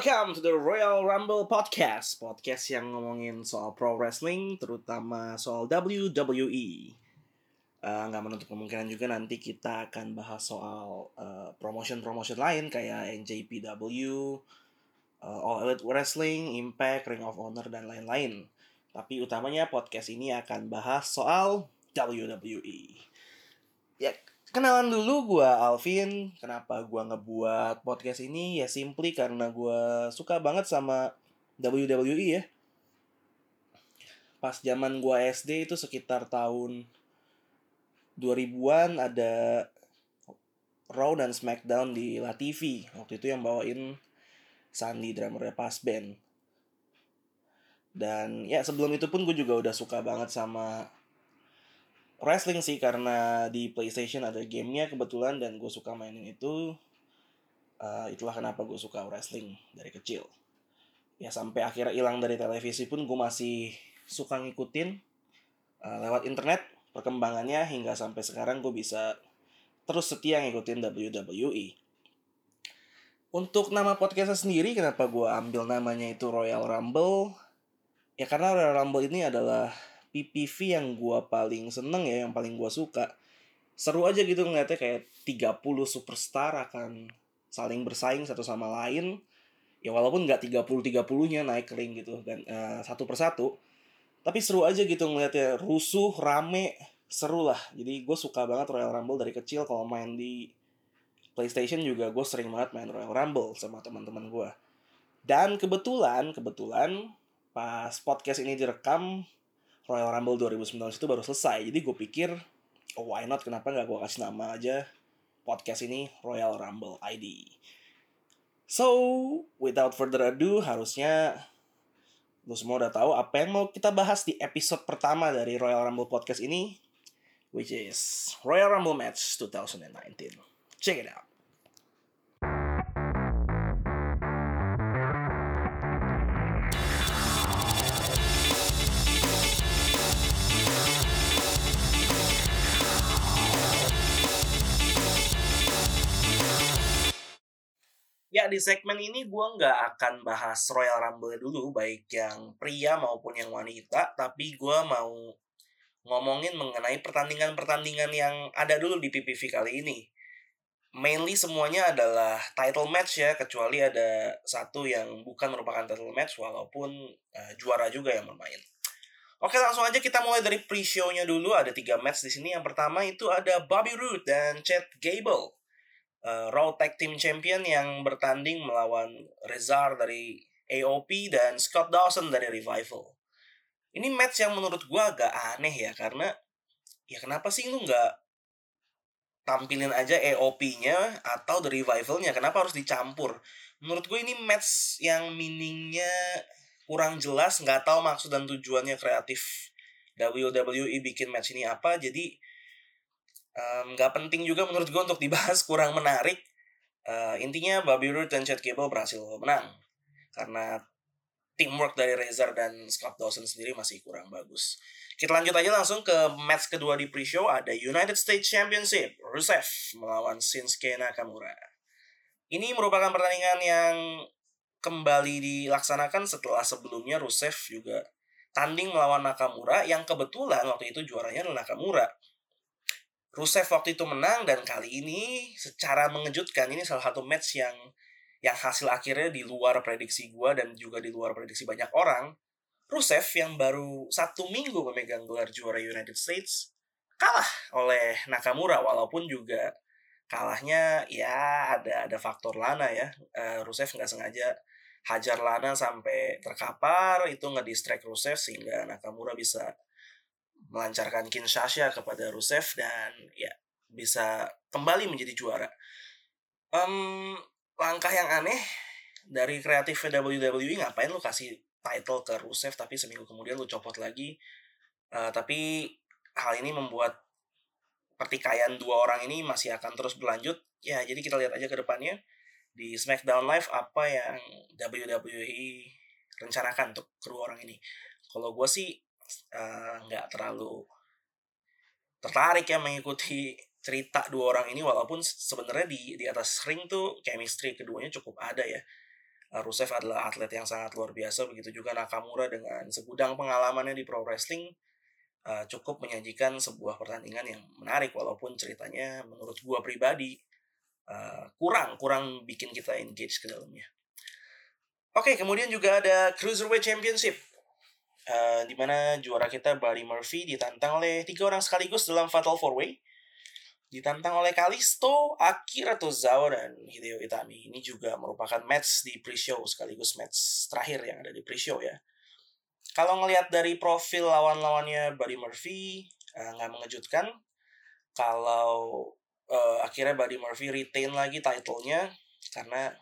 Welcome to the Royal Rumble Podcast, podcast yang ngomongin soal pro wrestling, terutama soal WWE. Eh, nggak menutup kemungkinan juga nanti kita akan bahas soal eh, promotion-promotion lain kayak NJPW, eh, All Elite Wrestling, Impact, Ring of Honor dan lain-lain. Tapi utamanya podcast ini akan bahas soal WWE. Ya, kenalan dulu gue Alvin. Kenapa gue ngebuat podcast ini? Ya simply karena gue suka banget sama WWE ya. Pas zaman gue SD itu sekitar tahun 2000-an ada Raw dan SmackDown di La TV. Waktu itu yang bawain Sandy drummernya pas band. Dan ya sebelum itu pun gue juga udah suka banget sama wrestling sih karena di PlayStation ada gamenya kebetulan dan gue suka mainin itu. Uh, itulah kenapa gue suka wrestling dari kecil. Ya sampai akhirnya hilang dari televisi pun gue masih suka ngikutin uh, lewat internet perkembangannya hingga sampai sekarang gue bisa terus setia ngikutin WWE. Untuk nama podcastnya sendiri kenapa gue ambil namanya itu Royal Rumble? Ya karena Royal Rumble ini adalah PPV yang gue paling seneng ya, yang paling gue suka. Seru aja gitu ngeliatnya kayak 30 superstar akan saling bersaing satu sama lain. Ya walaupun nggak 30-30-nya naik ring gitu kan uh, satu persatu. Tapi seru aja gitu ngeliatnya rusuh, rame, seru lah. Jadi gue suka banget Royal Rumble dari kecil kalau main di PlayStation juga gue sering banget main Royal Rumble sama teman-teman gue. Dan kebetulan, kebetulan pas podcast ini direkam Royal Rumble 2019 itu baru selesai. Jadi gue pikir, oh why not? Kenapa nggak gue kasih nama aja podcast ini Royal Rumble ID. So, without further ado, harusnya lu semua udah tahu apa yang mau kita bahas di episode pertama dari Royal Rumble podcast ini, which is Royal Rumble Match 2019. Check it out. Ya di segmen ini gue nggak akan bahas Royal Rumble dulu baik yang pria maupun yang wanita, tapi gue mau ngomongin mengenai pertandingan-pertandingan yang ada dulu di PPV kali ini. Mainly semuanya adalah title match ya, kecuali ada satu yang bukan merupakan title match walaupun uh, juara juga yang bermain. Oke langsung aja kita mulai dari pre-show-nya dulu ada tiga match di sini. Yang pertama itu ada Bobby Roode dan Chad Gable uh, Raw Tag Team Champion yang bertanding melawan Rezar dari AOP dan Scott Dawson dari Revival. Ini match yang menurut gue agak aneh ya karena ya kenapa sih lu nggak tampilin aja AOP-nya atau The Revival-nya kenapa harus dicampur? Menurut gue ini match yang meaningnya kurang jelas nggak tahu maksud dan tujuannya kreatif WWE bikin match ini apa jadi nggak um, penting juga menurut gue untuk dibahas kurang menarik. Uh, intinya Bobby Roode dan Chad Gable berhasil menang. Karena teamwork dari Razor dan Scott Dawson sendiri masih kurang bagus. Kita lanjut aja langsung ke match kedua di pre-show. Ada United States Championship Rusev melawan Shinsuke Nakamura. Ini merupakan pertandingan yang kembali dilaksanakan setelah sebelumnya Rusev juga tanding melawan Nakamura yang kebetulan waktu itu juaranya adalah Nakamura Rusev waktu itu menang dan kali ini secara mengejutkan ini salah satu match yang yang hasil akhirnya di luar prediksi gue dan juga di luar prediksi banyak orang. Rusev yang baru satu minggu memegang gelar juara United States kalah oleh Nakamura walaupun juga kalahnya ya ada ada faktor Lana ya. Uh, Rusev nggak sengaja hajar Lana sampai terkapar itu ngedistract Rusev sehingga Nakamura bisa melancarkan Kinshasa kepada Rusev dan ya bisa kembali menjadi juara. Um, langkah yang aneh dari kreatif WWE ngapain lu kasih title ke Rusev tapi seminggu kemudian lu copot lagi. Uh, tapi hal ini membuat pertikaian dua orang ini masih akan terus berlanjut. Ya, jadi kita lihat aja ke depannya di SmackDown Live apa yang WWE rencanakan untuk kedua orang ini. Kalau gue sih nggak uh, terlalu tertarik ya mengikuti cerita dua orang ini walaupun sebenarnya di di atas ring tuh chemistry keduanya cukup ada ya Uh, Rusev adalah atlet yang sangat luar biasa, begitu juga Nakamura dengan segudang pengalamannya di pro wrestling uh, cukup menyajikan sebuah pertandingan yang menarik walaupun ceritanya menurut gua pribadi uh, kurang kurang bikin kita engage ke dalamnya. Oke, okay, kemudian juga ada Cruiserweight Championship. Uh, di mana juara kita Buddy Murphy ditantang oleh tiga orang sekaligus dalam Fatal Four Way ditantang oleh Kalisto, Akira Tozawa, dan Hideo Itami. Ini juga merupakan match di pre-show sekaligus match terakhir yang ada di pre-show ya. Kalau ngelihat dari profil lawan-lawannya Buddy Murphy, eh, nggak uh, mengejutkan. Kalau uh, akhirnya Buddy Murphy retain lagi titlenya, karena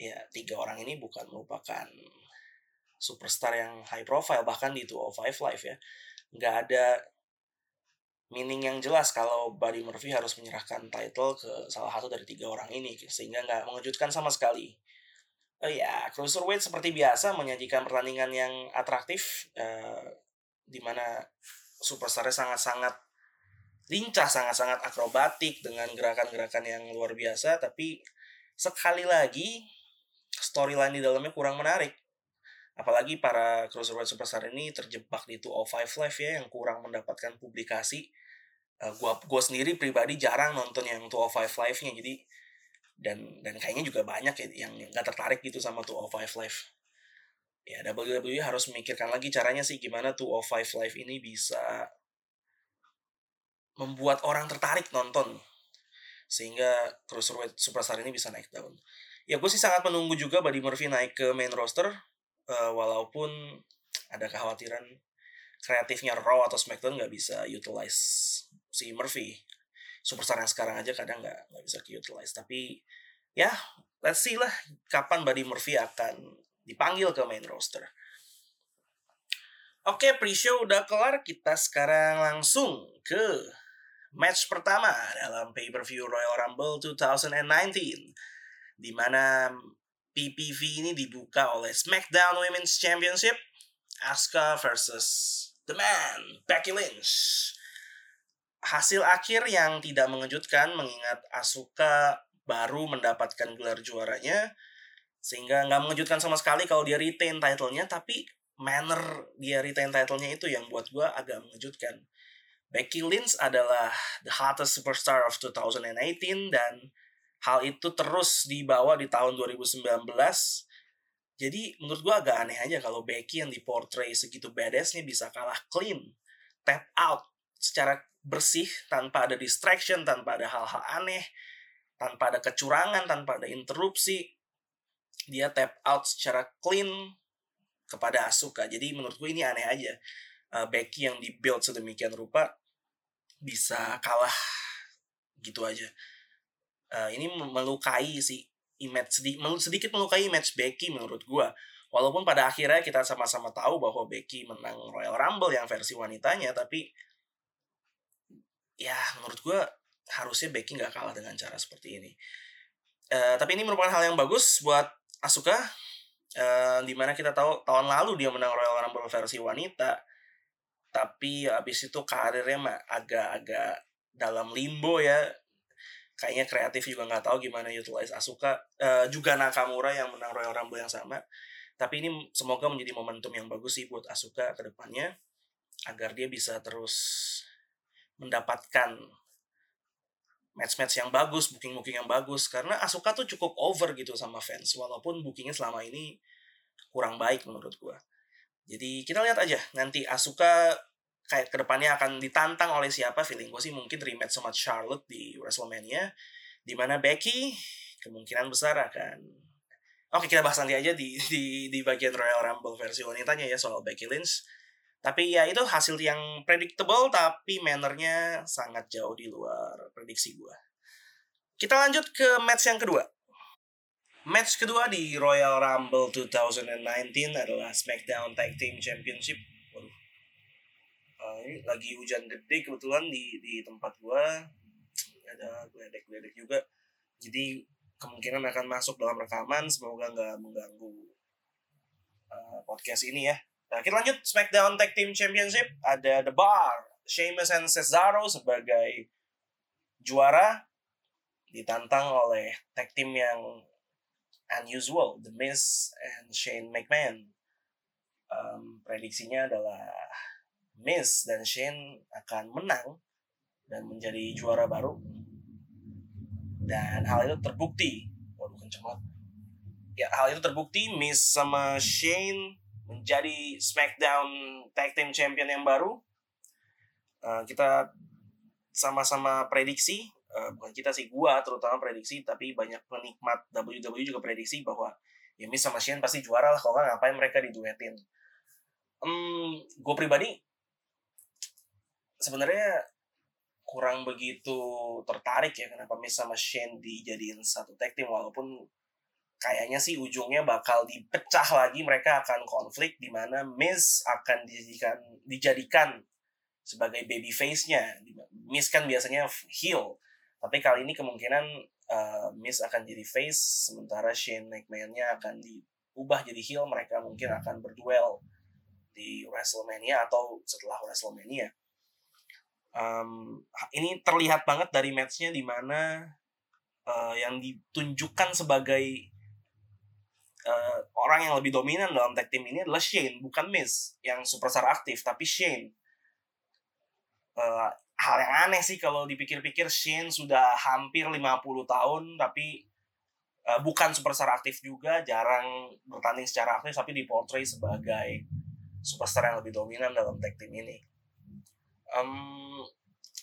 ya tiga orang ini bukan merupakan superstar yang high profile, bahkan di 205 Live ya. Nggak ada meaning yang jelas kalau Buddy Murphy harus menyerahkan title ke salah satu dari tiga orang ini sehingga nggak mengejutkan sama sekali. Oh ya, cruiserweight seperti biasa menyajikan pertandingan yang atraktif uh, di mana superstarnya sangat-sangat lincah, sangat-sangat akrobatik dengan gerakan-gerakan yang luar biasa, tapi sekali lagi storyline di dalamnya kurang menarik. Apalagi para cruiserweight superstar ini terjebak di 205 Live ya yang kurang mendapatkan publikasi. Uh, gua gua sendiri pribadi jarang nonton yang 205 Live nya jadi dan dan kayaknya juga banyak ya yang nggak tertarik gitu sama 205 Live. Ya WWE harus memikirkan lagi caranya sih gimana 205 Live ini bisa membuat orang tertarik nonton sehingga Cruiserweight Superstar ini bisa naik daun. Ya gue sih sangat menunggu juga Buddy Murphy naik ke main roster uh, walaupun ada kekhawatiran kreatifnya Raw atau SmackDown nggak bisa utilize si Murphy. Superstar yang sekarang aja kadang nggak nggak bisa utilize. Tapi ya let's see lah kapan Buddy Murphy akan dipanggil ke main roster. Oke pre-show udah kelar. Kita sekarang langsung ke match pertama dalam pay-per-view Royal Rumble 2019 di mana PPV ini dibuka oleh SmackDown Women's Championship Asuka versus The Man Becky Lynch. Hasil akhir yang tidak mengejutkan mengingat Asuka baru mendapatkan gelar juaranya sehingga nggak mengejutkan sama sekali kalau dia retain titlenya tapi manner dia retain titlenya itu yang buat gue agak mengejutkan. Becky Lynch adalah the hottest superstar of 2018 dan hal itu terus dibawa di tahun 2019 jadi menurut gue agak aneh aja kalau Becky yang diportray segitu badassnya bisa kalah clean tap out secara bersih tanpa ada distraction tanpa ada hal-hal aneh tanpa ada kecurangan tanpa ada interupsi. Dia tap out secara clean kepada Asuka. Jadi menurut gue ini aneh aja uh, Becky yang dibuild sedemikian rupa bisa kalah gitu aja uh, ini melukai si image sedikit, sedikit melukai image Becky menurut gue walaupun pada akhirnya kita sama-sama tahu bahwa Becky menang Royal Rumble yang versi wanitanya tapi ya menurut gue harusnya Becky nggak kalah dengan cara seperti ini. Uh, tapi ini merupakan hal yang bagus buat Asuka, uh, di mana kita tahu tahun lalu dia menang Royal Rumble versi wanita, tapi abis itu karirnya agak-agak dalam limbo ya. Kayaknya kreatif juga nggak tahu gimana utilize Asuka, uh, juga Nakamura yang menang Royal Rumble yang sama. Tapi ini semoga menjadi momentum yang bagus sih buat Asuka ke depannya agar dia bisa terus mendapatkan match-match yang bagus, booking-booking yang bagus karena Asuka tuh cukup over gitu sama fans walaupun bookingnya selama ini kurang baik menurut gua. Jadi kita lihat aja nanti Asuka kayak ke depannya akan ditantang oleh siapa feeling gue sih mungkin rematch sama Charlotte di WrestleMania di mana Becky kemungkinan besar akan Oke kita bahas nanti aja di di di bagian Royal Rumble versi wanitanya ya soal Becky Lynch tapi ya itu hasil yang predictable tapi mannernya sangat jauh di luar prediksi gue. Kita lanjut ke match yang kedua. Match kedua di Royal Rumble 2019 adalah SmackDown Tag Team Championship. Ini lagi hujan gede kebetulan di di tempat gue. Ada geledek-geledek juga. Jadi kemungkinan akan masuk dalam rekaman. Semoga nggak mengganggu uh, podcast ini ya. Nah, kita lanjut SmackDown Tag Team Championship. Ada The Bar, Sheamus and Cesaro sebagai juara ditantang oleh tag team yang unusual, The Miz and Shane McMahon. Um, prediksinya adalah Miz dan Shane akan menang dan menjadi juara baru. Dan hal itu terbukti. Waduh kenceng banget. Ya, hal itu terbukti Miz sama Shane menjadi SmackDown Tag Team Champion yang baru. Uh, kita sama-sama prediksi uh, bukan kita sih gua terutama prediksi tapi banyak penikmat WWE juga prediksi bahwa ya Miz sama Shane pasti juara lah kalau nggak ngapain mereka diduetin um, gue pribadi sebenarnya kurang begitu tertarik ya kenapa Miz sama Shane dijadiin satu tag team walaupun kayaknya sih ujungnya bakal dipecah lagi mereka akan konflik di mana Miz akan dijadikan dijadikan sebagai baby face-nya. Miz kan biasanya heel tapi kali ini kemungkinan uh, Miz akan jadi face, sementara Shane McMahon-nya akan diubah jadi heel. Mereka mungkin akan berduel di WrestleMania atau setelah WrestleMania. Um, ini terlihat banget dari matchnya di mana uh, yang ditunjukkan sebagai uh, orang yang lebih dominan dalam tag team ini adalah Shane, bukan Miz yang superstar aktif, tapi Shane. Uh, hal yang aneh sih kalau dipikir-pikir Shin sudah hampir 50 tahun tapi uh, bukan superstar aktif juga, jarang bertanding secara aktif tapi diportray sebagai superstar yang lebih dominan dalam tag team ini. Um,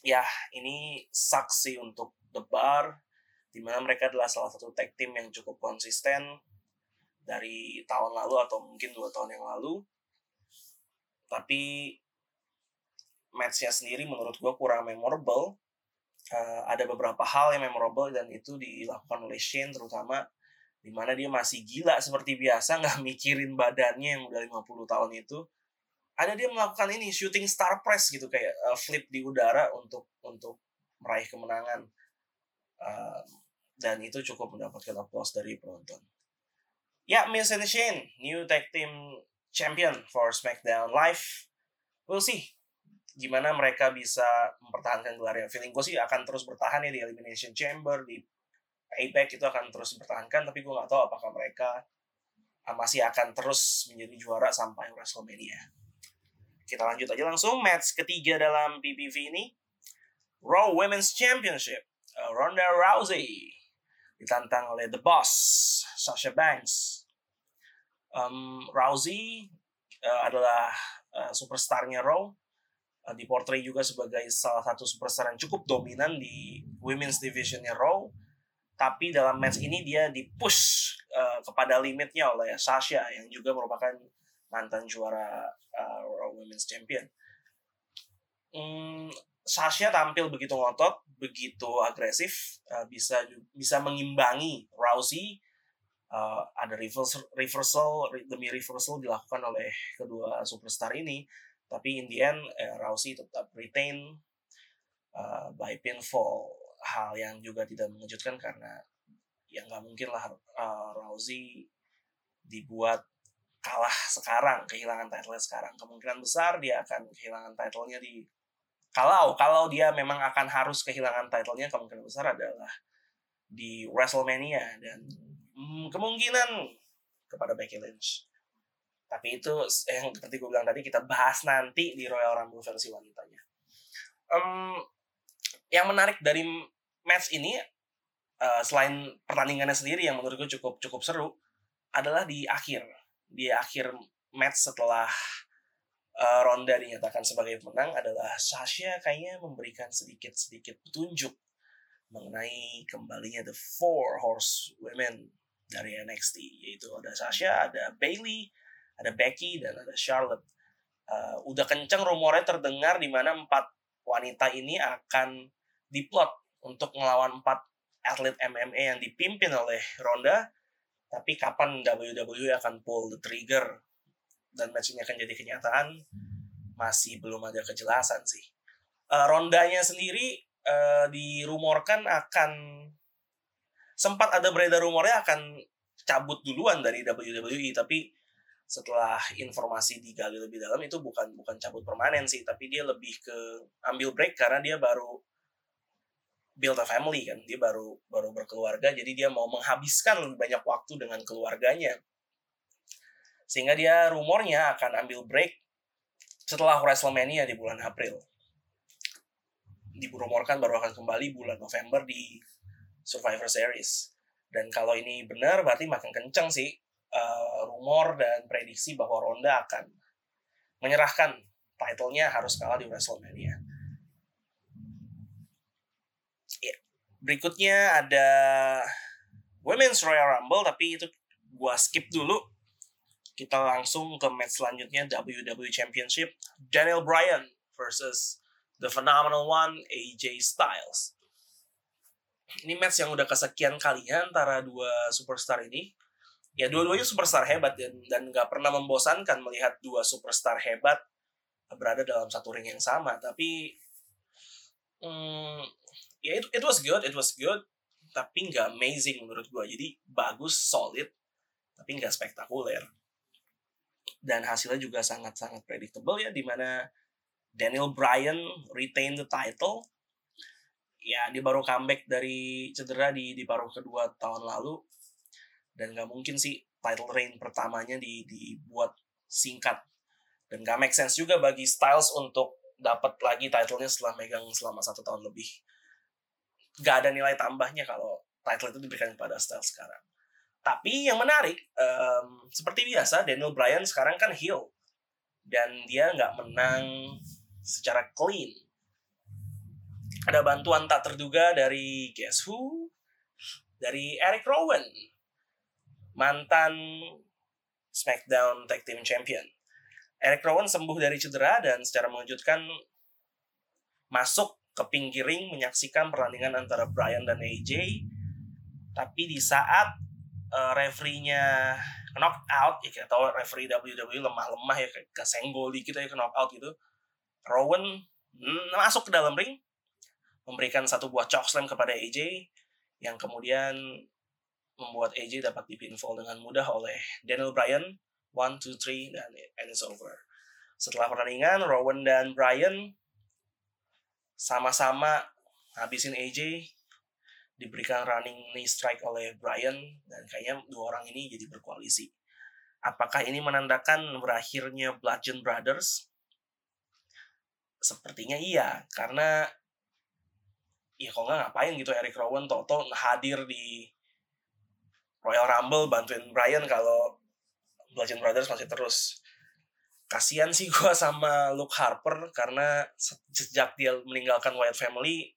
ya, ini saksi untuk The Bar di mana mereka adalah salah satu tag team yang cukup konsisten dari tahun lalu atau mungkin dua tahun yang lalu. Tapi matchnya sendiri menurut gue kurang memorable. Uh, ada beberapa hal yang memorable dan itu dilakukan oleh Shane terutama di mana dia masih gila seperti biasa nggak mikirin badannya yang udah 50 tahun itu ada dia melakukan ini shooting star press gitu kayak uh, flip di udara untuk untuk meraih kemenangan uh, dan itu cukup mendapatkan applause dari penonton ya Miz and Shane new tag team champion for SmackDown Live we'll see gimana mereka bisa mempertahankan gelarnya. Feeling gue sih akan terus bertahan ya di Elimination Chamber, di Apex itu akan terus dipertahankan, tapi gue nggak tahu apakah mereka ah, masih akan terus menjadi juara sampai WrestleMania. Kita lanjut aja langsung match ketiga dalam PPV ini. Raw Women's Championship. Uh, Ronda Rousey ditantang oleh The Boss, Sasha Banks. Um, Rousey uh, adalah uh, superstarnya Raw uh, diportray juga sebagai salah satu superstar yang cukup dominan di women's divisionnya Raw. Tapi dalam match ini dia dipush uh, kepada limitnya oleh Sasha yang juga merupakan mantan juara uh, Women's Champion. Hmm, Sasha tampil begitu ngotot, begitu agresif, uh, bisa bisa mengimbangi Rousey. Uh, ada reversal, reversal demi reversal dilakukan oleh kedua superstar ini tapi in the end eh, Rousey tetap retain uh, by pinfall hal yang juga tidak mengejutkan karena ya nggak mungkin lah uh, Rousey dibuat kalah sekarang kehilangan title sekarang. Kemungkinan besar dia akan kehilangan titlenya di kalau kalau dia memang akan harus kehilangan titlenya kemungkinan besar adalah di WrestleMania dan hmm, kemungkinan kepada Becky Lynch. Tapi itu yang seperti gue bilang tadi kita bahas nanti di Royal Rumble versi wanitanya. Um, yang menarik dari match ini uh, selain pertandingannya sendiri yang menurut gue cukup cukup seru adalah di akhir di akhir match setelah uh, Ronda dinyatakan sebagai pemenang adalah Sasha kayaknya memberikan sedikit sedikit petunjuk mengenai kembalinya the four horse women dari NXT yaitu ada Sasha, ada Bailey, ada Becky dan ada Charlotte. Uh, udah kenceng rumornya terdengar di mana empat wanita ini akan diplot untuk melawan empat atlet MMA yang dipimpin oleh Ronda. Tapi kapan WWE akan pull the trigger dan match ini akan jadi kenyataan masih belum ada kejelasan sih. Uh, Rondanya sendiri uh, dirumorkan akan sempat ada beredar rumornya akan cabut duluan dari WWE tapi setelah informasi digali lebih dalam itu bukan bukan cabut permanen sih tapi dia lebih ke ambil break karena dia baru build a family kan dia baru baru berkeluarga jadi dia mau menghabiskan lebih banyak waktu dengan keluarganya. Sehingga dia rumornya akan ambil break setelah WrestleMania di bulan April. Dirumorkan baru akan kembali bulan November di Survivor Series. Dan kalau ini benar berarti makin kenceng sih uh, rumor dan prediksi bahwa Ronda akan menyerahkan titlenya harus kalah di WrestleMania Berikutnya ada Women's Royal Rumble tapi itu gua skip dulu. Kita langsung ke match selanjutnya WWE Championship Daniel Bryan versus The Phenomenal One AJ Styles. Ini match yang udah kesekian kalinya antara dua superstar ini. Ya dua-duanya superstar hebat dan dan nggak pernah membosankan melihat dua superstar hebat berada dalam satu ring yang sama. Tapi hmm, ya itu it was good it was good tapi nggak amazing menurut gue jadi bagus solid tapi nggak spektakuler. Dan hasilnya juga sangat-sangat predictable ya di mana Daniel Bryan retain the title. Ya dia baru comeback dari cedera di di paruh kedua tahun lalu. Dan nggak mungkin sih title reign pertamanya di dibuat singkat. Dan gak make sense juga bagi Styles untuk dapat lagi titlenya setelah megang selama satu tahun lebih gak ada nilai tambahnya kalau title itu diberikan kepada Styles sekarang. Tapi yang menarik, um, seperti biasa Daniel Bryan sekarang kan heel dan dia nggak menang secara clean. Ada bantuan tak terduga dari guess who? Dari Eric Rowan, mantan SmackDown Tag Team Champion. Eric Rowan sembuh dari cedera dan secara mengejutkan masuk ke pinggir ring menyaksikan pertandingan antara Brian dan AJ. Tapi di saat uh, referee-nya knock out, ya kita tahu referee WWE lemah-lemah ya, kesenggol dikit ya ke knock out gitu. Rowan masuk ke dalam ring, memberikan satu buah chokeslam kepada AJ, yang kemudian membuat AJ dapat dipinfall dengan mudah oleh Daniel Bryan. One, two, three, dan it's over. Setelah pertandingan, Rowan dan Bryan sama-sama habisin AJ diberikan running knee strike oleh Brian dan kayaknya dua orang ini jadi berkoalisi. Apakah ini menandakan berakhirnya Bludgeon Brothers? Sepertinya iya, karena ya kalau nggak ngapain gitu Eric Rowan Toto hadir di Royal Rumble bantuin Brian kalau Bludgeon Brothers masih terus kasihan sih gue sama Luke Harper karena sejak dia meninggalkan Wyatt Family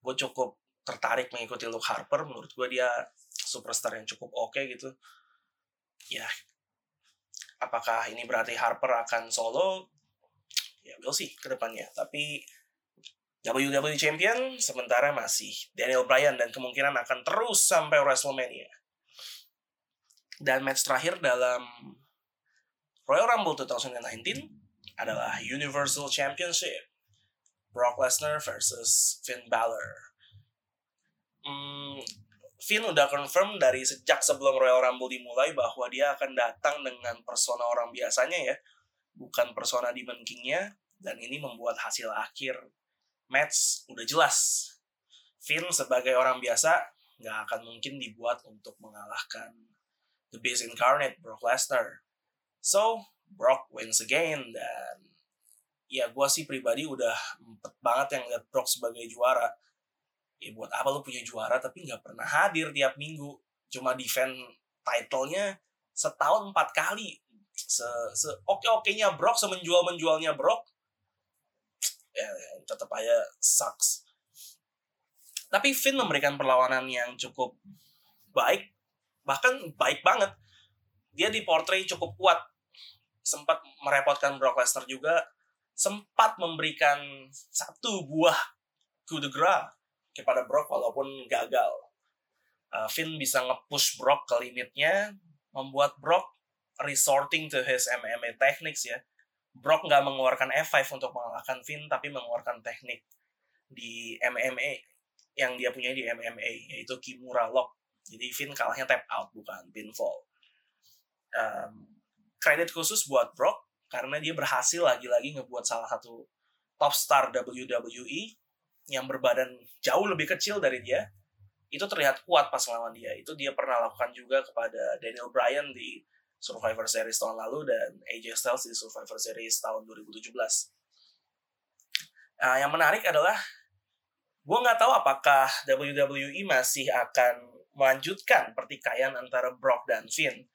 gue cukup tertarik mengikuti Luke Harper. Menurut gue dia superstar yang cukup oke okay gitu. Ya apakah ini berarti Harper akan solo? Ya we'll see ke depannya tapi WWE Champion sementara masih Daniel Bryan dan kemungkinan akan terus sampai WrestleMania. Dan match terakhir dalam Royal Rumble 2019 adalah Universal Championship. Brock Lesnar versus Finn Balor. Hmm, Finn udah confirm dari sejak sebelum Royal Rumble dimulai bahwa dia akan datang dengan persona orang biasanya ya, bukan persona Demon King-nya, dan ini membuat hasil akhir match udah jelas. Finn sebagai orang biasa nggak akan mungkin dibuat untuk mengalahkan The Beast Incarnate Brock Lesnar. So, Brock wins again dan ya gue sih pribadi udah empet banget yang lihat Brock sebagai juara. Ya buat apa lu punya juara tapi nggak pernah hadir tiap minggu. Cuma defend titlenya setahun empat kali. Se, se oke-okenya Brock, semenjual-menjualnya Brock. Ya, tetap aja sucks. Tapi Finn memberikan perlawanan yang cukup baik. Bahkan baik banget. Dia diportray cukup kuat sempat merepotkan Brock Lesnar juga sempat memberikan satu buah coup de grace kepada Brock walaupun gagal. Uh, Finn bisa nge-push Brock ke limitnya, membuat Brock resorting to his MMA techniques ya. Brock nggak mengeluarkan F5 untuk mengalahkan Finn, tapi mengeluarkan teknik di MMA yang dia punya di MMA, yaitu Kimura Lock. Jadi Finn kalahnya tap out, bukan pinfall. Um, kredit khusus buat Brock karena dia berhasil lagi-lagi ngebuat salah satu top star WWE yang berbadan jauh lebih kecil dari dia itu terlihat kuat pas lawan dia. Itu dia pernah lakukan juga kepada Daniel Bryan di Survivor Series tahun lalu dan AJ Styles di Survivor Series tahun 2017. Nah, yang menarik adalah gue nggak tahu apakah WWE masih akan melanjutkan pertikaian antara Brock dan Finn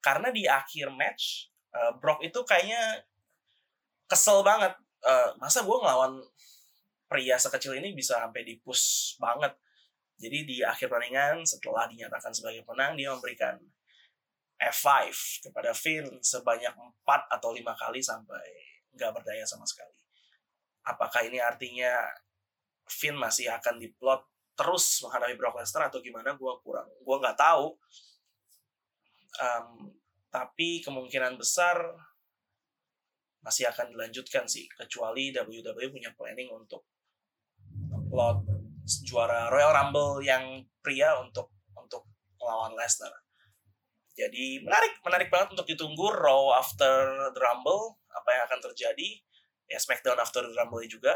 karena di akhir match uh, Brock itu kayaknya kesel banget uh, masa gue ngelawan pria sekecil ini bisa sampai di push banget jadi di akhir pertandingan setelah dinyatakan sebagai penang dia memberikan F5 kepada Finn sebanyak 4 atau 5 kali sampai nggak berdaya sama sekali. Apakah ini artinya Finn masih akan diplot terus menghadapi Brock Lesnar atau gimana? Gue kurang, gue nggak tahu. Um, tapi kemungkinan besar masih akan dilanjutkan sih, kecuali WWE punya planning untuk plot juara Royal Rumble yang pria untuk untuk melawan Lesnar. Jadi menarik, menarik banget untuk ditunggu Raw after the Rumble apa yang akan terjadi. Ya SmackDown after the Rumble juga.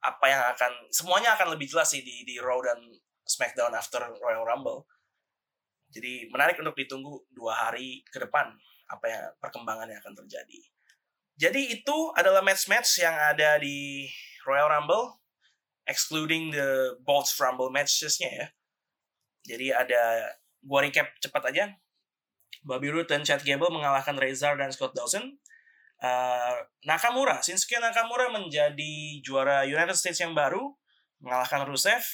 Apa yang akan semuanya akan lebih jelas sih di di Raw dan SmackDown after Royal Rumble. Jadi menarik untuk ditunggu dua hari ke depan apa perkembangan yang akan terjadi. Jadi itu adalah match-match yang ada di Royal Rumble excluding the both Rumble matches-nya ya. Jadi ada gua recap cepat aja. Bobby Roode dan Chad Gable mengalahkan Razor dan Scott Dawson. Uh, Nakamura, Shinsuke Nakamura menjadi juara United States yang baru, mengalahkan Rusev.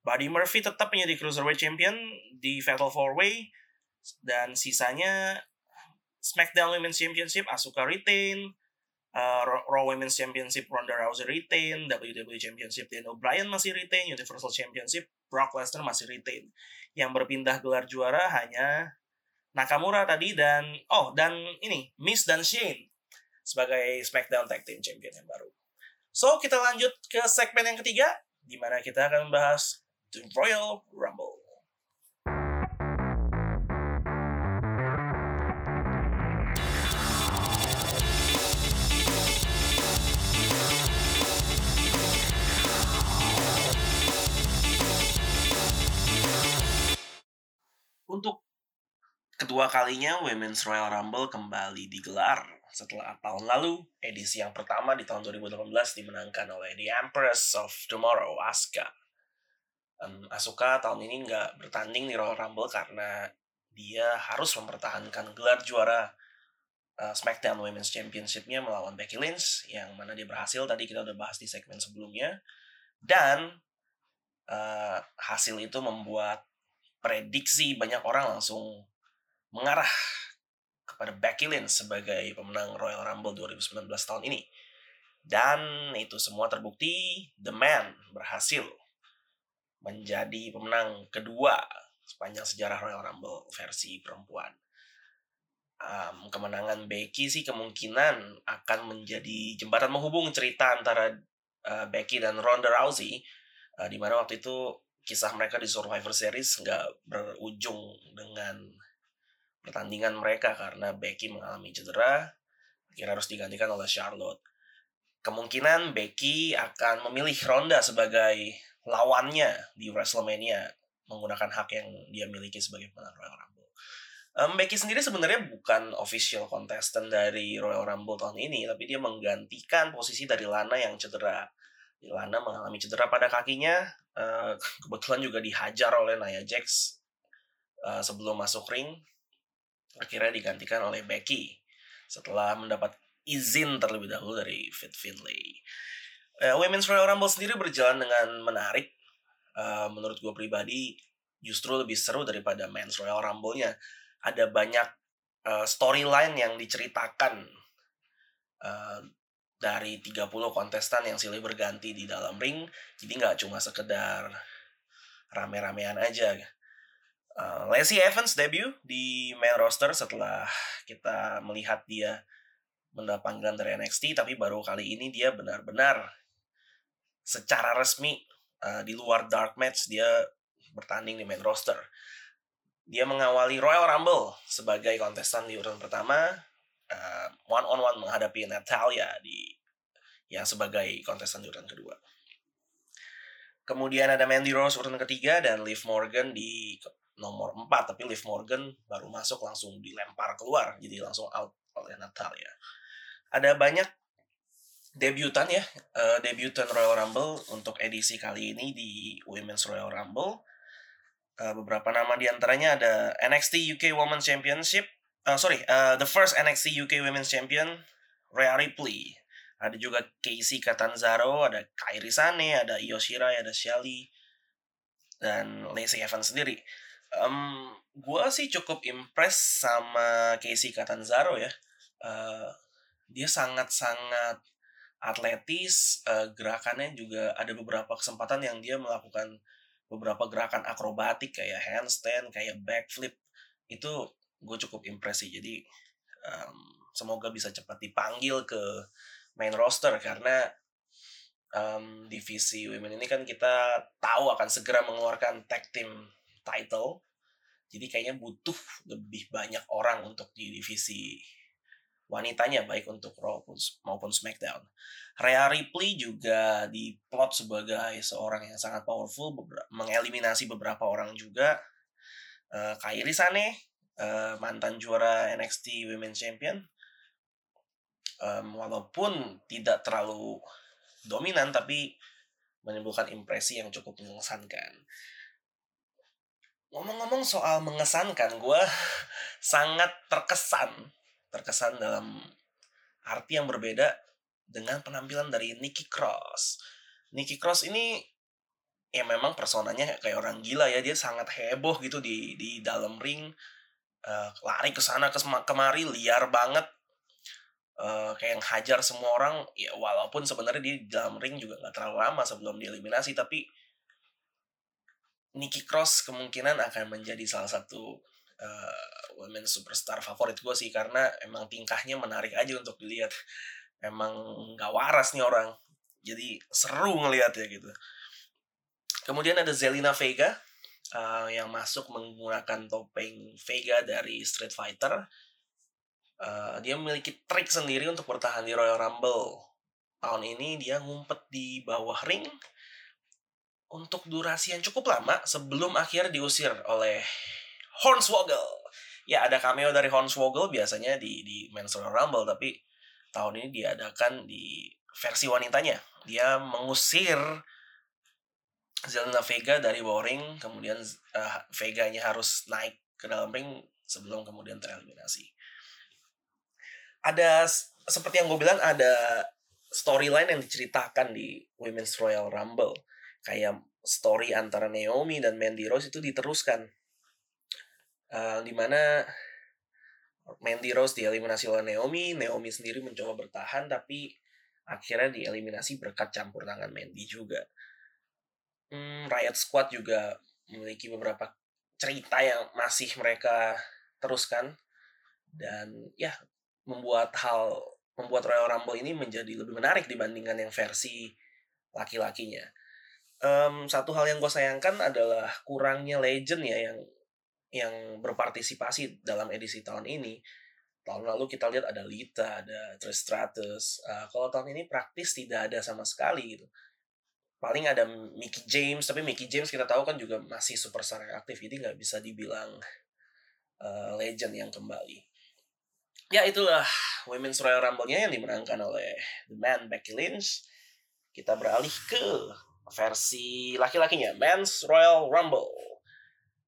Buddy Murphy tetap menjadi Cruiserweight Champion di Fatal 4-Way. Dan sisanya SmackDown Women's Championship, Asuka retain, uh, Raw Women's Championship Ronda Rousey retain, WWE Championship Daniel Bryan masih retain, Universal Championship Brock Lesnar masih retain. Yang berpindah gelar juara hanya Nakamura tadi dan oh dan ini Miss dan Shane sebagai SmackDown Tag Team Champion yang baru. So kita lanjut ke segmen yang ketiga di mana kita akan membahas The Royal Rumble. Untuk kedua kalinya Women's Royal Rumble kembali digelar setelah tahun lalu edisi yang pertama di tahun 2018 dimenangkan oleh The Empress of Tomorrow Asuka. Um, Asuka tahun ini nggak bertanding di Royal Rumble karena dia harus mempertahankan gelar juara uh, SmackDown Women's Championship-nya melawan Becky Lynch yang mana dia berhasil tadi kita udah bahas di segmen sebelumnya dan uh, hasil itu membuat prediksi banyak orang langsung mengarah kepada Becky Lynch sebagai pemenang Royal Rumble 2019 tahun ini. Dan itu semua terbukti, The Man berhasil menjadi pemenang kedua sepanjang sejarah Royal Rumble versi perempuan. Um, kemenangan Becky sih kemungkinan akan menjadi jembatan menghubung cerita antara uh, Becky dan Ronda Rousey, uh, di mana waktu itu kisah mereka di Survivor Series nggak berujung dengan pertandingan mereka karena Becky mengalami cedera, akhirnya harus digantikan oleh Charlotte. Kemungkinan Becky akan memilih Ronda sebagai lawannya di WrestleMania menggunakan hak yang dia miliki sebagai pemenang Royal Rumble. Um, Becky sendiri sebenarnya bukan official contestant dari Royal Rumble tahun ini, tapi dia menggantikan posisi dari Lana yang cedera. Lana mengalami cedera pada kakinya, uh, kebetulan juga dihajar oleh Nia Jax uh, sebelum masuk ring. Akhirnya digantikan oleh Becky setelah mendapat izin terlebih dahulu dari Fit Finlay. Uh, Women's Royal Rumble sendiri berjalan dengan menarik. Uh, menurut gue pribadi justru lebih seru daripada Men's Royal Rumble-nya. Ada banyak uh, storyline yang diceritakan uh, dari 30 kontestan yang silih berganti di dalam ring jadi nggak cuma sekedar rame-ramean aja uh, Lacey Evans debut di main roster setelah kita melihat dia mendapat panggilan dari NXT tapi baru kali ini dia benar-benar secara resmi uh, di luar dark match dia bertanding di main roster dia mengawali Royal Rumble sebagai kontestan di urutan pertama uh, one on one menghadapi Natalia di yang sebagai kontestan urutan kedua. Kemudian ada Mandy Rose urutan ketiga dan Liv Morgan di nomor 4 tapi Liv Morgan baru masuk langsung dilempar keluar jadi langsung out oleh Natalia. Ada banyak debutan ya, uh, debutan Royal Rumble untuk edisi kali ini di Women's Royal Rumble. Uh, beberapa nama di antaranya ada NXT UK Women's Championship, uh, sorry, uh, the first NXT UK Women's Champion Rhea Ripley ada juga Casey Catanzaro, ada Kairi Sane, ada Io Shirai, ada Shelly, dan Lacey Evans sendiri. Um, gue sih cukup impress sama Casey Catanzaro ya. Uh, dia sangat-sangat atletis, uh, gerakannya juga ada beberapa kesempatan yang dia melakukan beberapa gerakan akrobatik kayak handstand, kayak backflip. Itu gue cukup impress sih. Jadi um, semoga bisa cepat dipanggil ke main roster karena um, divisi women ini kan kita tahu akan segera mengeluarkan tag team title. Jadi kayaknya butuh lebih banyak orang untuk di divisi wanitanya baik untuk Raw maupun SmackDown. Rhea Ripley juga diplot sebagai seorang yang sangat powerful, mengeliminasi beberapa orang juga. Uh, Kairi Sane, uh, mantan juara NXT Women's Champion, walaupun tidak terlalu dominan tapi menimbulkan impresi yang cukup mengesankan. Ngomong-ngomong soal mengesankan, gue sangat terkesan, terkesan dalam arti yang berbeda dengan penampilan dari Nikki Cross. Nikki Cross ini ya memang personanya kayak orang gila ya dia sangat heboh gitu di di dalam ring uh, lari ke sana ke kemari liar banget uh, kayak yang hajar semua orang ya walaupun sebenarnya di dalam ring juga nggak terlalu lama sebelum dieliminasi tapi Nikki Cross kemungkinan akan menjadi salah satu uh, women superstar favorit gue sih karena emang tingkahnya menarik aja untuk dilihat. Emang nggak waras nih orang jadi seru ngelihat ya gitu. Kemudian ada Zelina Vega uh, yang masuk menggunakan topeng Vega dari Street Fighter. Uh, dia memiliki trik sendiri untuk bertahan di Royal Rumble. Tahun ini dia ngumpet di bawah ring untuk durasi yang cukup lama sebelum akhir diusir oleh Hornswoggle. Ya ada cameo dari Hornswoggle biasanya di di Men's Royal Rumble tapi tahun ini diadakan di versi wanitanya. Dia mengusir Zelina Vega dari bawah ring, kemudian uh, Vega-nya harus naik ke dalam ring sebelum kemudian tereliminasi ada seperti yang gue bilang ada storyline yang diceritakan di Women's Royal Rumble kayak story antara Naomi dan Mandy Rose itu diteruskan uh, di mana Mandy Rose dieliminasi oleh Naomi Naomi sendiri mencoba bertahan tapi akhirnya dieliminasi berkat campur tangan Mandy juga hmm, Riot Squad juga memiliki beberapa cerita yang masih mereka teruskan dan ya membuat hal membuat Royal Rumble ini menjadi lebih menarik dibandingkan yang versi laki-lakinya. Um, satu hal yang gue sayangkan adalah kurangnya legend ya yang yang berpartisipasi dalam edisi tahun ini. Tahun lalu kita lihat ada Lita, ada Trish Stratus. Uh, kalau tahun ini praktis tidak ada sama sekali gitu. Paling ada Mickey James, tapi Mickey James kita tahu kan juga masih superstar yang aktif, jadi nggak bisa dibilang uh, legend yang kembali ya itulah Women's Royal Rumble-nya yang dimenangkan oleh The Man Becky Lynch. Kita beralih ke versi laki-lakinya, Men's Royal Rumble.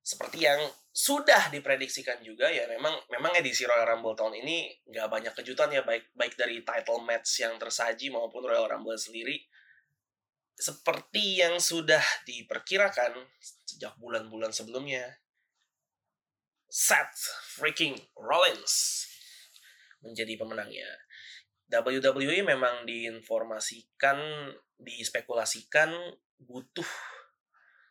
Seperti yang sudah diprediksikan juga ya memang memang edisi Royal Rumble tahun ini nggak banyak kejutan ya baik baik dari title match yang tersaji maupun Royal Rumble sendiri seperti yang sudah diperkirakan sejak bulan-bulan sebelumnya Seth freaking Rollins menjadi pemenangnya. WWE memang diinformasikan, dispekulasikan butuh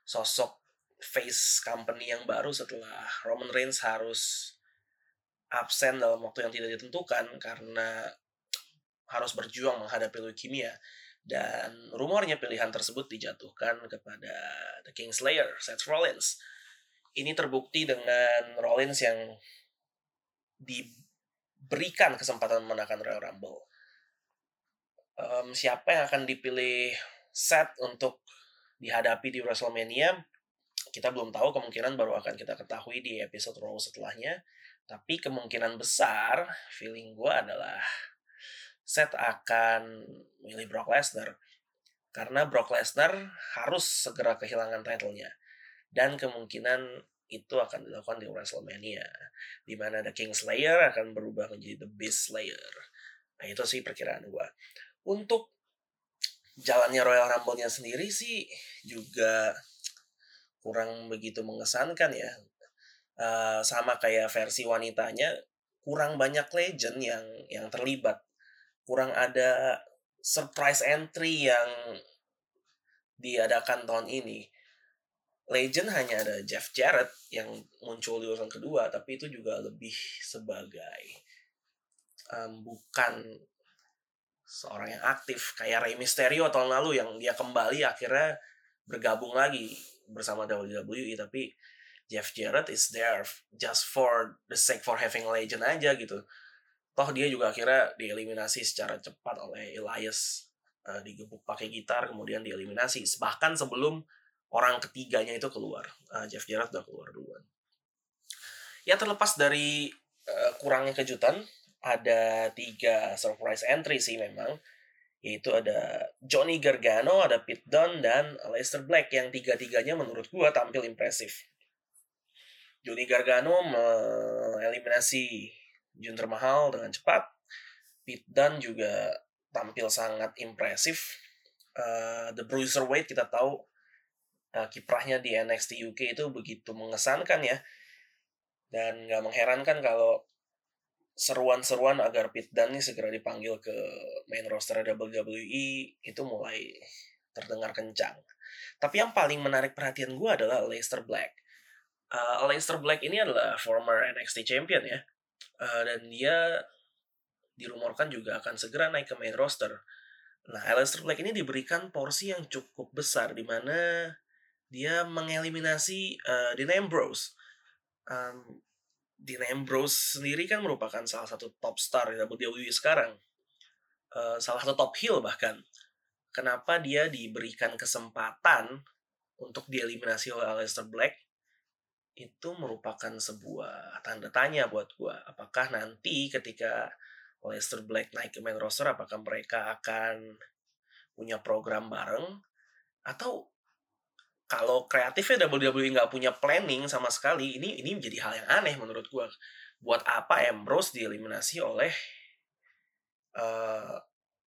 sosok face company yang baru setelah Roman Reigns harus absen dalam waktu yang tidak ditentukan karena harus berjuang menghadapi leukemia dan rumornya pilihan tersebut dijatuhkan kepada The Kingslayer Seth Rollins. Ini terbukti dengan Rollins yang di berikan kesempatan memenangkan Royal Rumble. um, siapa yang akan dipilih set untuk dihadapi di WrestleMania kita belum tahu kemungkinan baru akan kita ketahui di episode Raw setelahnya. Tapi kemungkinan besar feeling gue adalah Seth akan milih Brock Lesnar. Karena Brock Lesnar harus segera kehilangan title-nya. Dan kemungkinan itu akan dilakukan di WrestleMania di mana The King Slayer akan berubah menjadi The Beast Slayer. Nah itu sih perkiraan gue untuk jalannya Royal Rumble-nya sendiri sih juga kurang begitu mengesankan ya. Uh, sama kayak versi wanitanya kurang banyak legend yang yang terlibat. Kurang ada surprise entry yang diadakan tahun ini. Legend hanya ada Jeff Jarrett yang muncul di urutan kedua, tapi itu juga lebih sebagai um, bukan seorang yang aktif. Kayak Rey Mysterio tahun lalu yang dia kembali akhirnya bergabung lagi bersama WWE tapi Jeff Jarrett is there just for the sake for having legend aja gitu. Toh dia juga akhirnya dieliminasi secara cepat oleh Elias uh, digebuk pakai gitar kemudian dieliminasi. Bahkan sebelum orang ketiganya itu keluar uh, Jeff Jarrett udah keluar duluan. Ya terlepas dari uh, kurangnya kejutan ada tiga surprise entry sih memang yaitu ada Johnny Gargano, ada Pete Dunne, dan Aleister Black yang tiga-tiganya menurut gua tampil impresif. Johnny Gargano mengeliminasi Jinder Mahal dengan cepat. Pete Dunne juga tampil sangat impresif. Uh, the Weight kita tahu uh, kiprahnya di NXT UK itu begitu mengesankan ya. Dan nggak mengherankan kalau seruan-seruan agar Pete Dunne segera dipanggil ke main roster WWE itu mulai terdengar kencang. Tapi yang paling menarik perhatian gue adalah Leicester Black. Uh, Leicester Black ini adalah former NXT champion ya uh, dan dia dirumorkan juga akan segera naik ke main roster. Nah, Aleister Black ini diberikan porsi yang cukup besar di mana dia mengeliminasi uh, Dean Ambrose. Um, Dean Ambrose sendiri kan merupakan salah satu top star di WWE sekarang. Uh, salah satu top heel bahkan. Kenapa dia diberikan kesempatan untuk dieliminasi oleh Aleister Black? itu merupakan sebuah tanda tanya buat gue. Apakah nanti ketika Leicester Black naik ke main roster, apakah mereka akan punya program bareng? Atau kalau kreatifnya WWE nggak punya planning sama sekali, ini ini menjadi hal yang aneh menurut gue. Buat apa Ambrose dieliminasi oleh uh,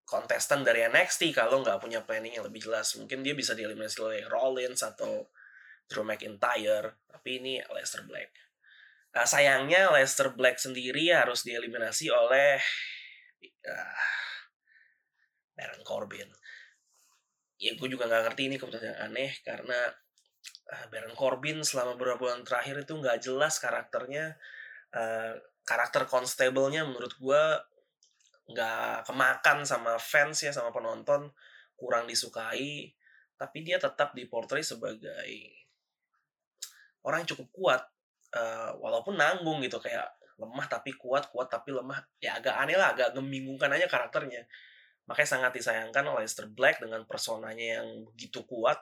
kontestan dari NXT kalau nggak punya planning yang lebih jelas? Mungkin dia bisa dieliminasi oleh Rollins atau Drew McIntyre, tapi ini Leicester Black. Nah, sayangnya Leicester Black sendiri harus dieliminasi oleh uh, Baron Corbin. Ya gue juga nggak ngerti ini keputusan yang aneh karena uh, Baron Corbin selama beberapa bulan terakhir itu nggak jelas karakternya. Uh, karakter constable-nya menurut gue nggak kemakan sama fans ya sama penonton kurang disukai tapi dia tetap diportray sebagai orang yang cukup kuat uh, walaupun nanggung gitu kayak lemah tapi kuat kuat tapi lemah ya agak aneh lah agak membingungkan aja karakternya makanya sangat disayangkan Leicester Black dengan personanya yang begitu kuat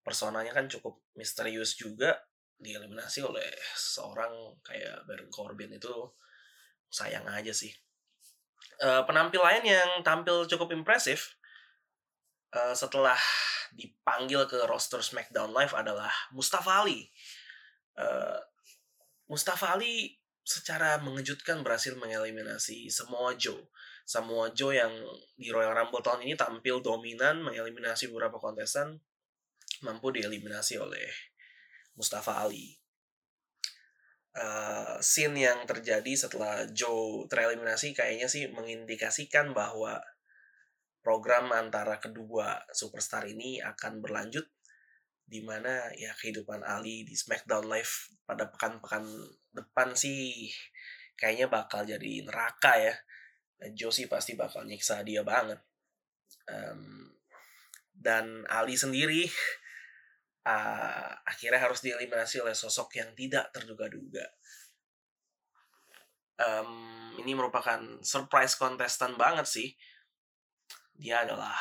personanya kan cukup misterius juga dieliminasi oleh seorang kayak Baron Corbin itu sayang aja sih uh, penampil lain yang tampil cukup impresif uh, setelah dipanggil ke roster SmackDown Live adalah Mustafa Ali. Uh, Mustafa Ali secara mengejutkan berhasil mengeliminasi Samoa Joe. Samoa Joe yang di Royal Rumble tahun ini tampil dominan mengeliminasi beberapa kontestan mampu dieliminasi oleh Mustafa Ali. Uh, scene yang terjadi setelah Joe tereliminasi kayaknya sih mengindikasikan bahwa program antara kedua superstar ini akan berlanjut di mana ya kehidupan Ali di SmackDown Live pada pekan-pekan depan sih kayaknya bakal jadi neraka ya. Josie pasti bakal nyiksa dia banget. Um, dan Ali sendiri uh, akhirnya harus dieliminasi oleh sosok yang tidak terduga-duga. Um, ini merupakan surprise kontestan banget sih dia adalah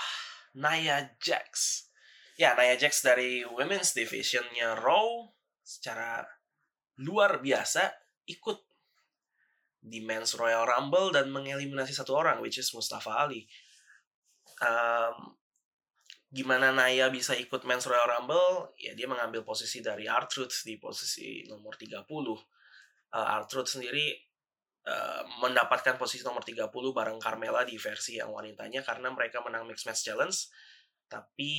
Nia Jax. Ya, Nia Jax dari Women's Divisionnya Raw secara luar biasa ikut di Men's Royal Rumble dan mengeliminasi satu orang, which is Mustafa Ali. Um, gimana Naya bisa ikut Men's Royal Rumble? Ya dia mengambil posisi dari R-Truth di posisi nomor 30. Uh, R-Truth sendiri uh, mendapatkan posisi nomor 30 bareng Carmela di versi yang wanitanya karena mereka menang Mixed Match Challenge. Tapi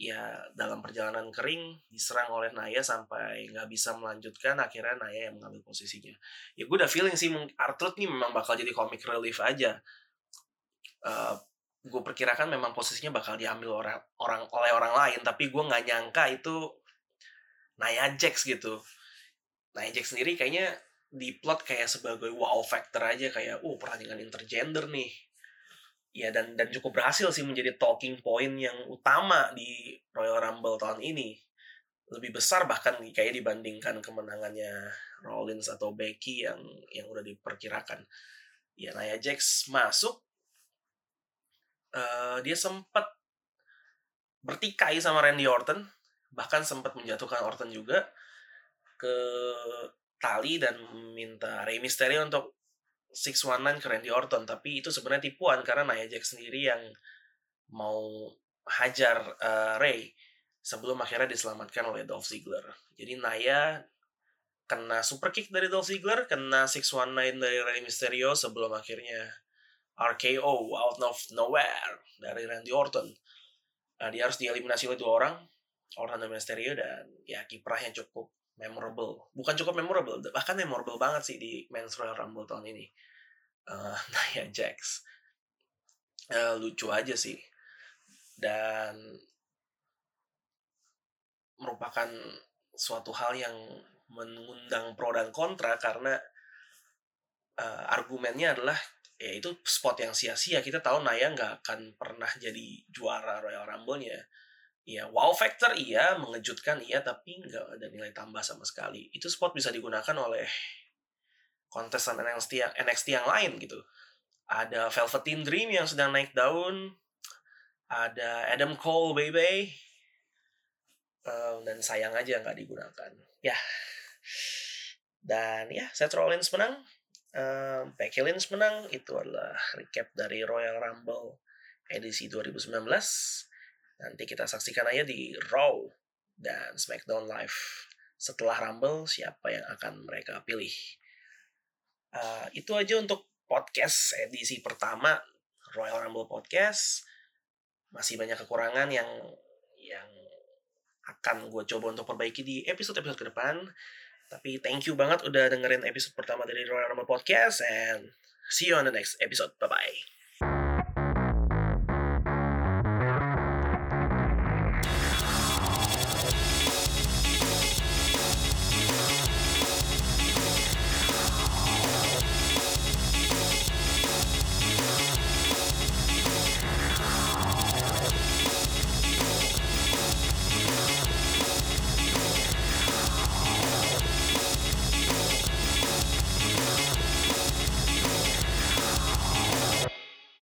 ya dalam perjalanan kering diserang oleh Naya sampai nggak bisa melanjutkan akhirnya Naya yang mengambil posisinya. Ya gue udah feeling sih R-Truth nih memang bakal jadi comic relief aja. Uh, gue perkirakan memang posisinya bakal diambil orang orang oleh orang lain tapi gue nggak nyangka itu Naya Jax gitu Naya Jax sendiri kayaknya diplot kayak sebagai wow factor aja kayak uh pertandingan intergender nih ya dan dan cukup berhasil sih menjadi talking point yang utama di Royal Rumble tahun ini. Lebih besar bahkan kayak dibandingkan kemenangannya Rollins atau Becky yang yang udah diperkirakan. Ya Nia Jax masuk. Uh, dia sempat bertikai sama Randy Orton bahkan sempat menjatuhkan Orton juga ke tali dan minta Rey Mysterio untuk 619 ke Randy Orton tapi itu sebenarnya tipuan karena Nia Jax sendiri yang mau hajar uh, Rey sebelum akhirnya diselamatkan oleh Dolph Ziggler. Jadi Naya kena super kick dari Dolph Ziggler, kena 619 dari Rey Mysterio sebelum akhirnya RKO out of nowhere dari Randy Orton. Nah, dia harus dieliminasi oleh dua orang, Orton dan Mysterio dan ya kiprahnya cukup memorable. Bukan cukup memorable, bahkan memorable banget sih di Men's Royal Rumble tahun ini. Uh, Nia Jax. Uh, lucu aja sih. Dan merupakan suatu hal yang mengundang pro dan kontra karena uh, argumennya adalah ya itu spot yang sia-sia kita tahu Naya nggak akan pernah jadi juara Royal Rumble-nya ya wow factor iya mengejutkan iya tapi nggak ada nilai tambah sama sekali. Itu spot bisa digunakan oleh kontestan NXT yang NXT yang lain gitu. Ada Velveteen Dream yang sedang naik daun ada Adam Cole baby um, dan sayang aja nggak digunakan. Ya. Dan ya Seth Rollins menang um, Becky Lynch menang. Itu adalah recap dari Royal Rumble edisi 2019 nanti kita saksikan aja di Raw dan SmackDown Live setelah Rumble siapa yang akan mereka pilih uh, itu aja untuk podcast edisi pertama Royal Rumble Podcast masih banyak kekurangan yang yang akan gue coba untuk perbaiki di episode-episode ke depan tapi thank you banget udah dengerin episode pertama dari Royal Rumble Podcast and see you on the next episode. Bye-bye.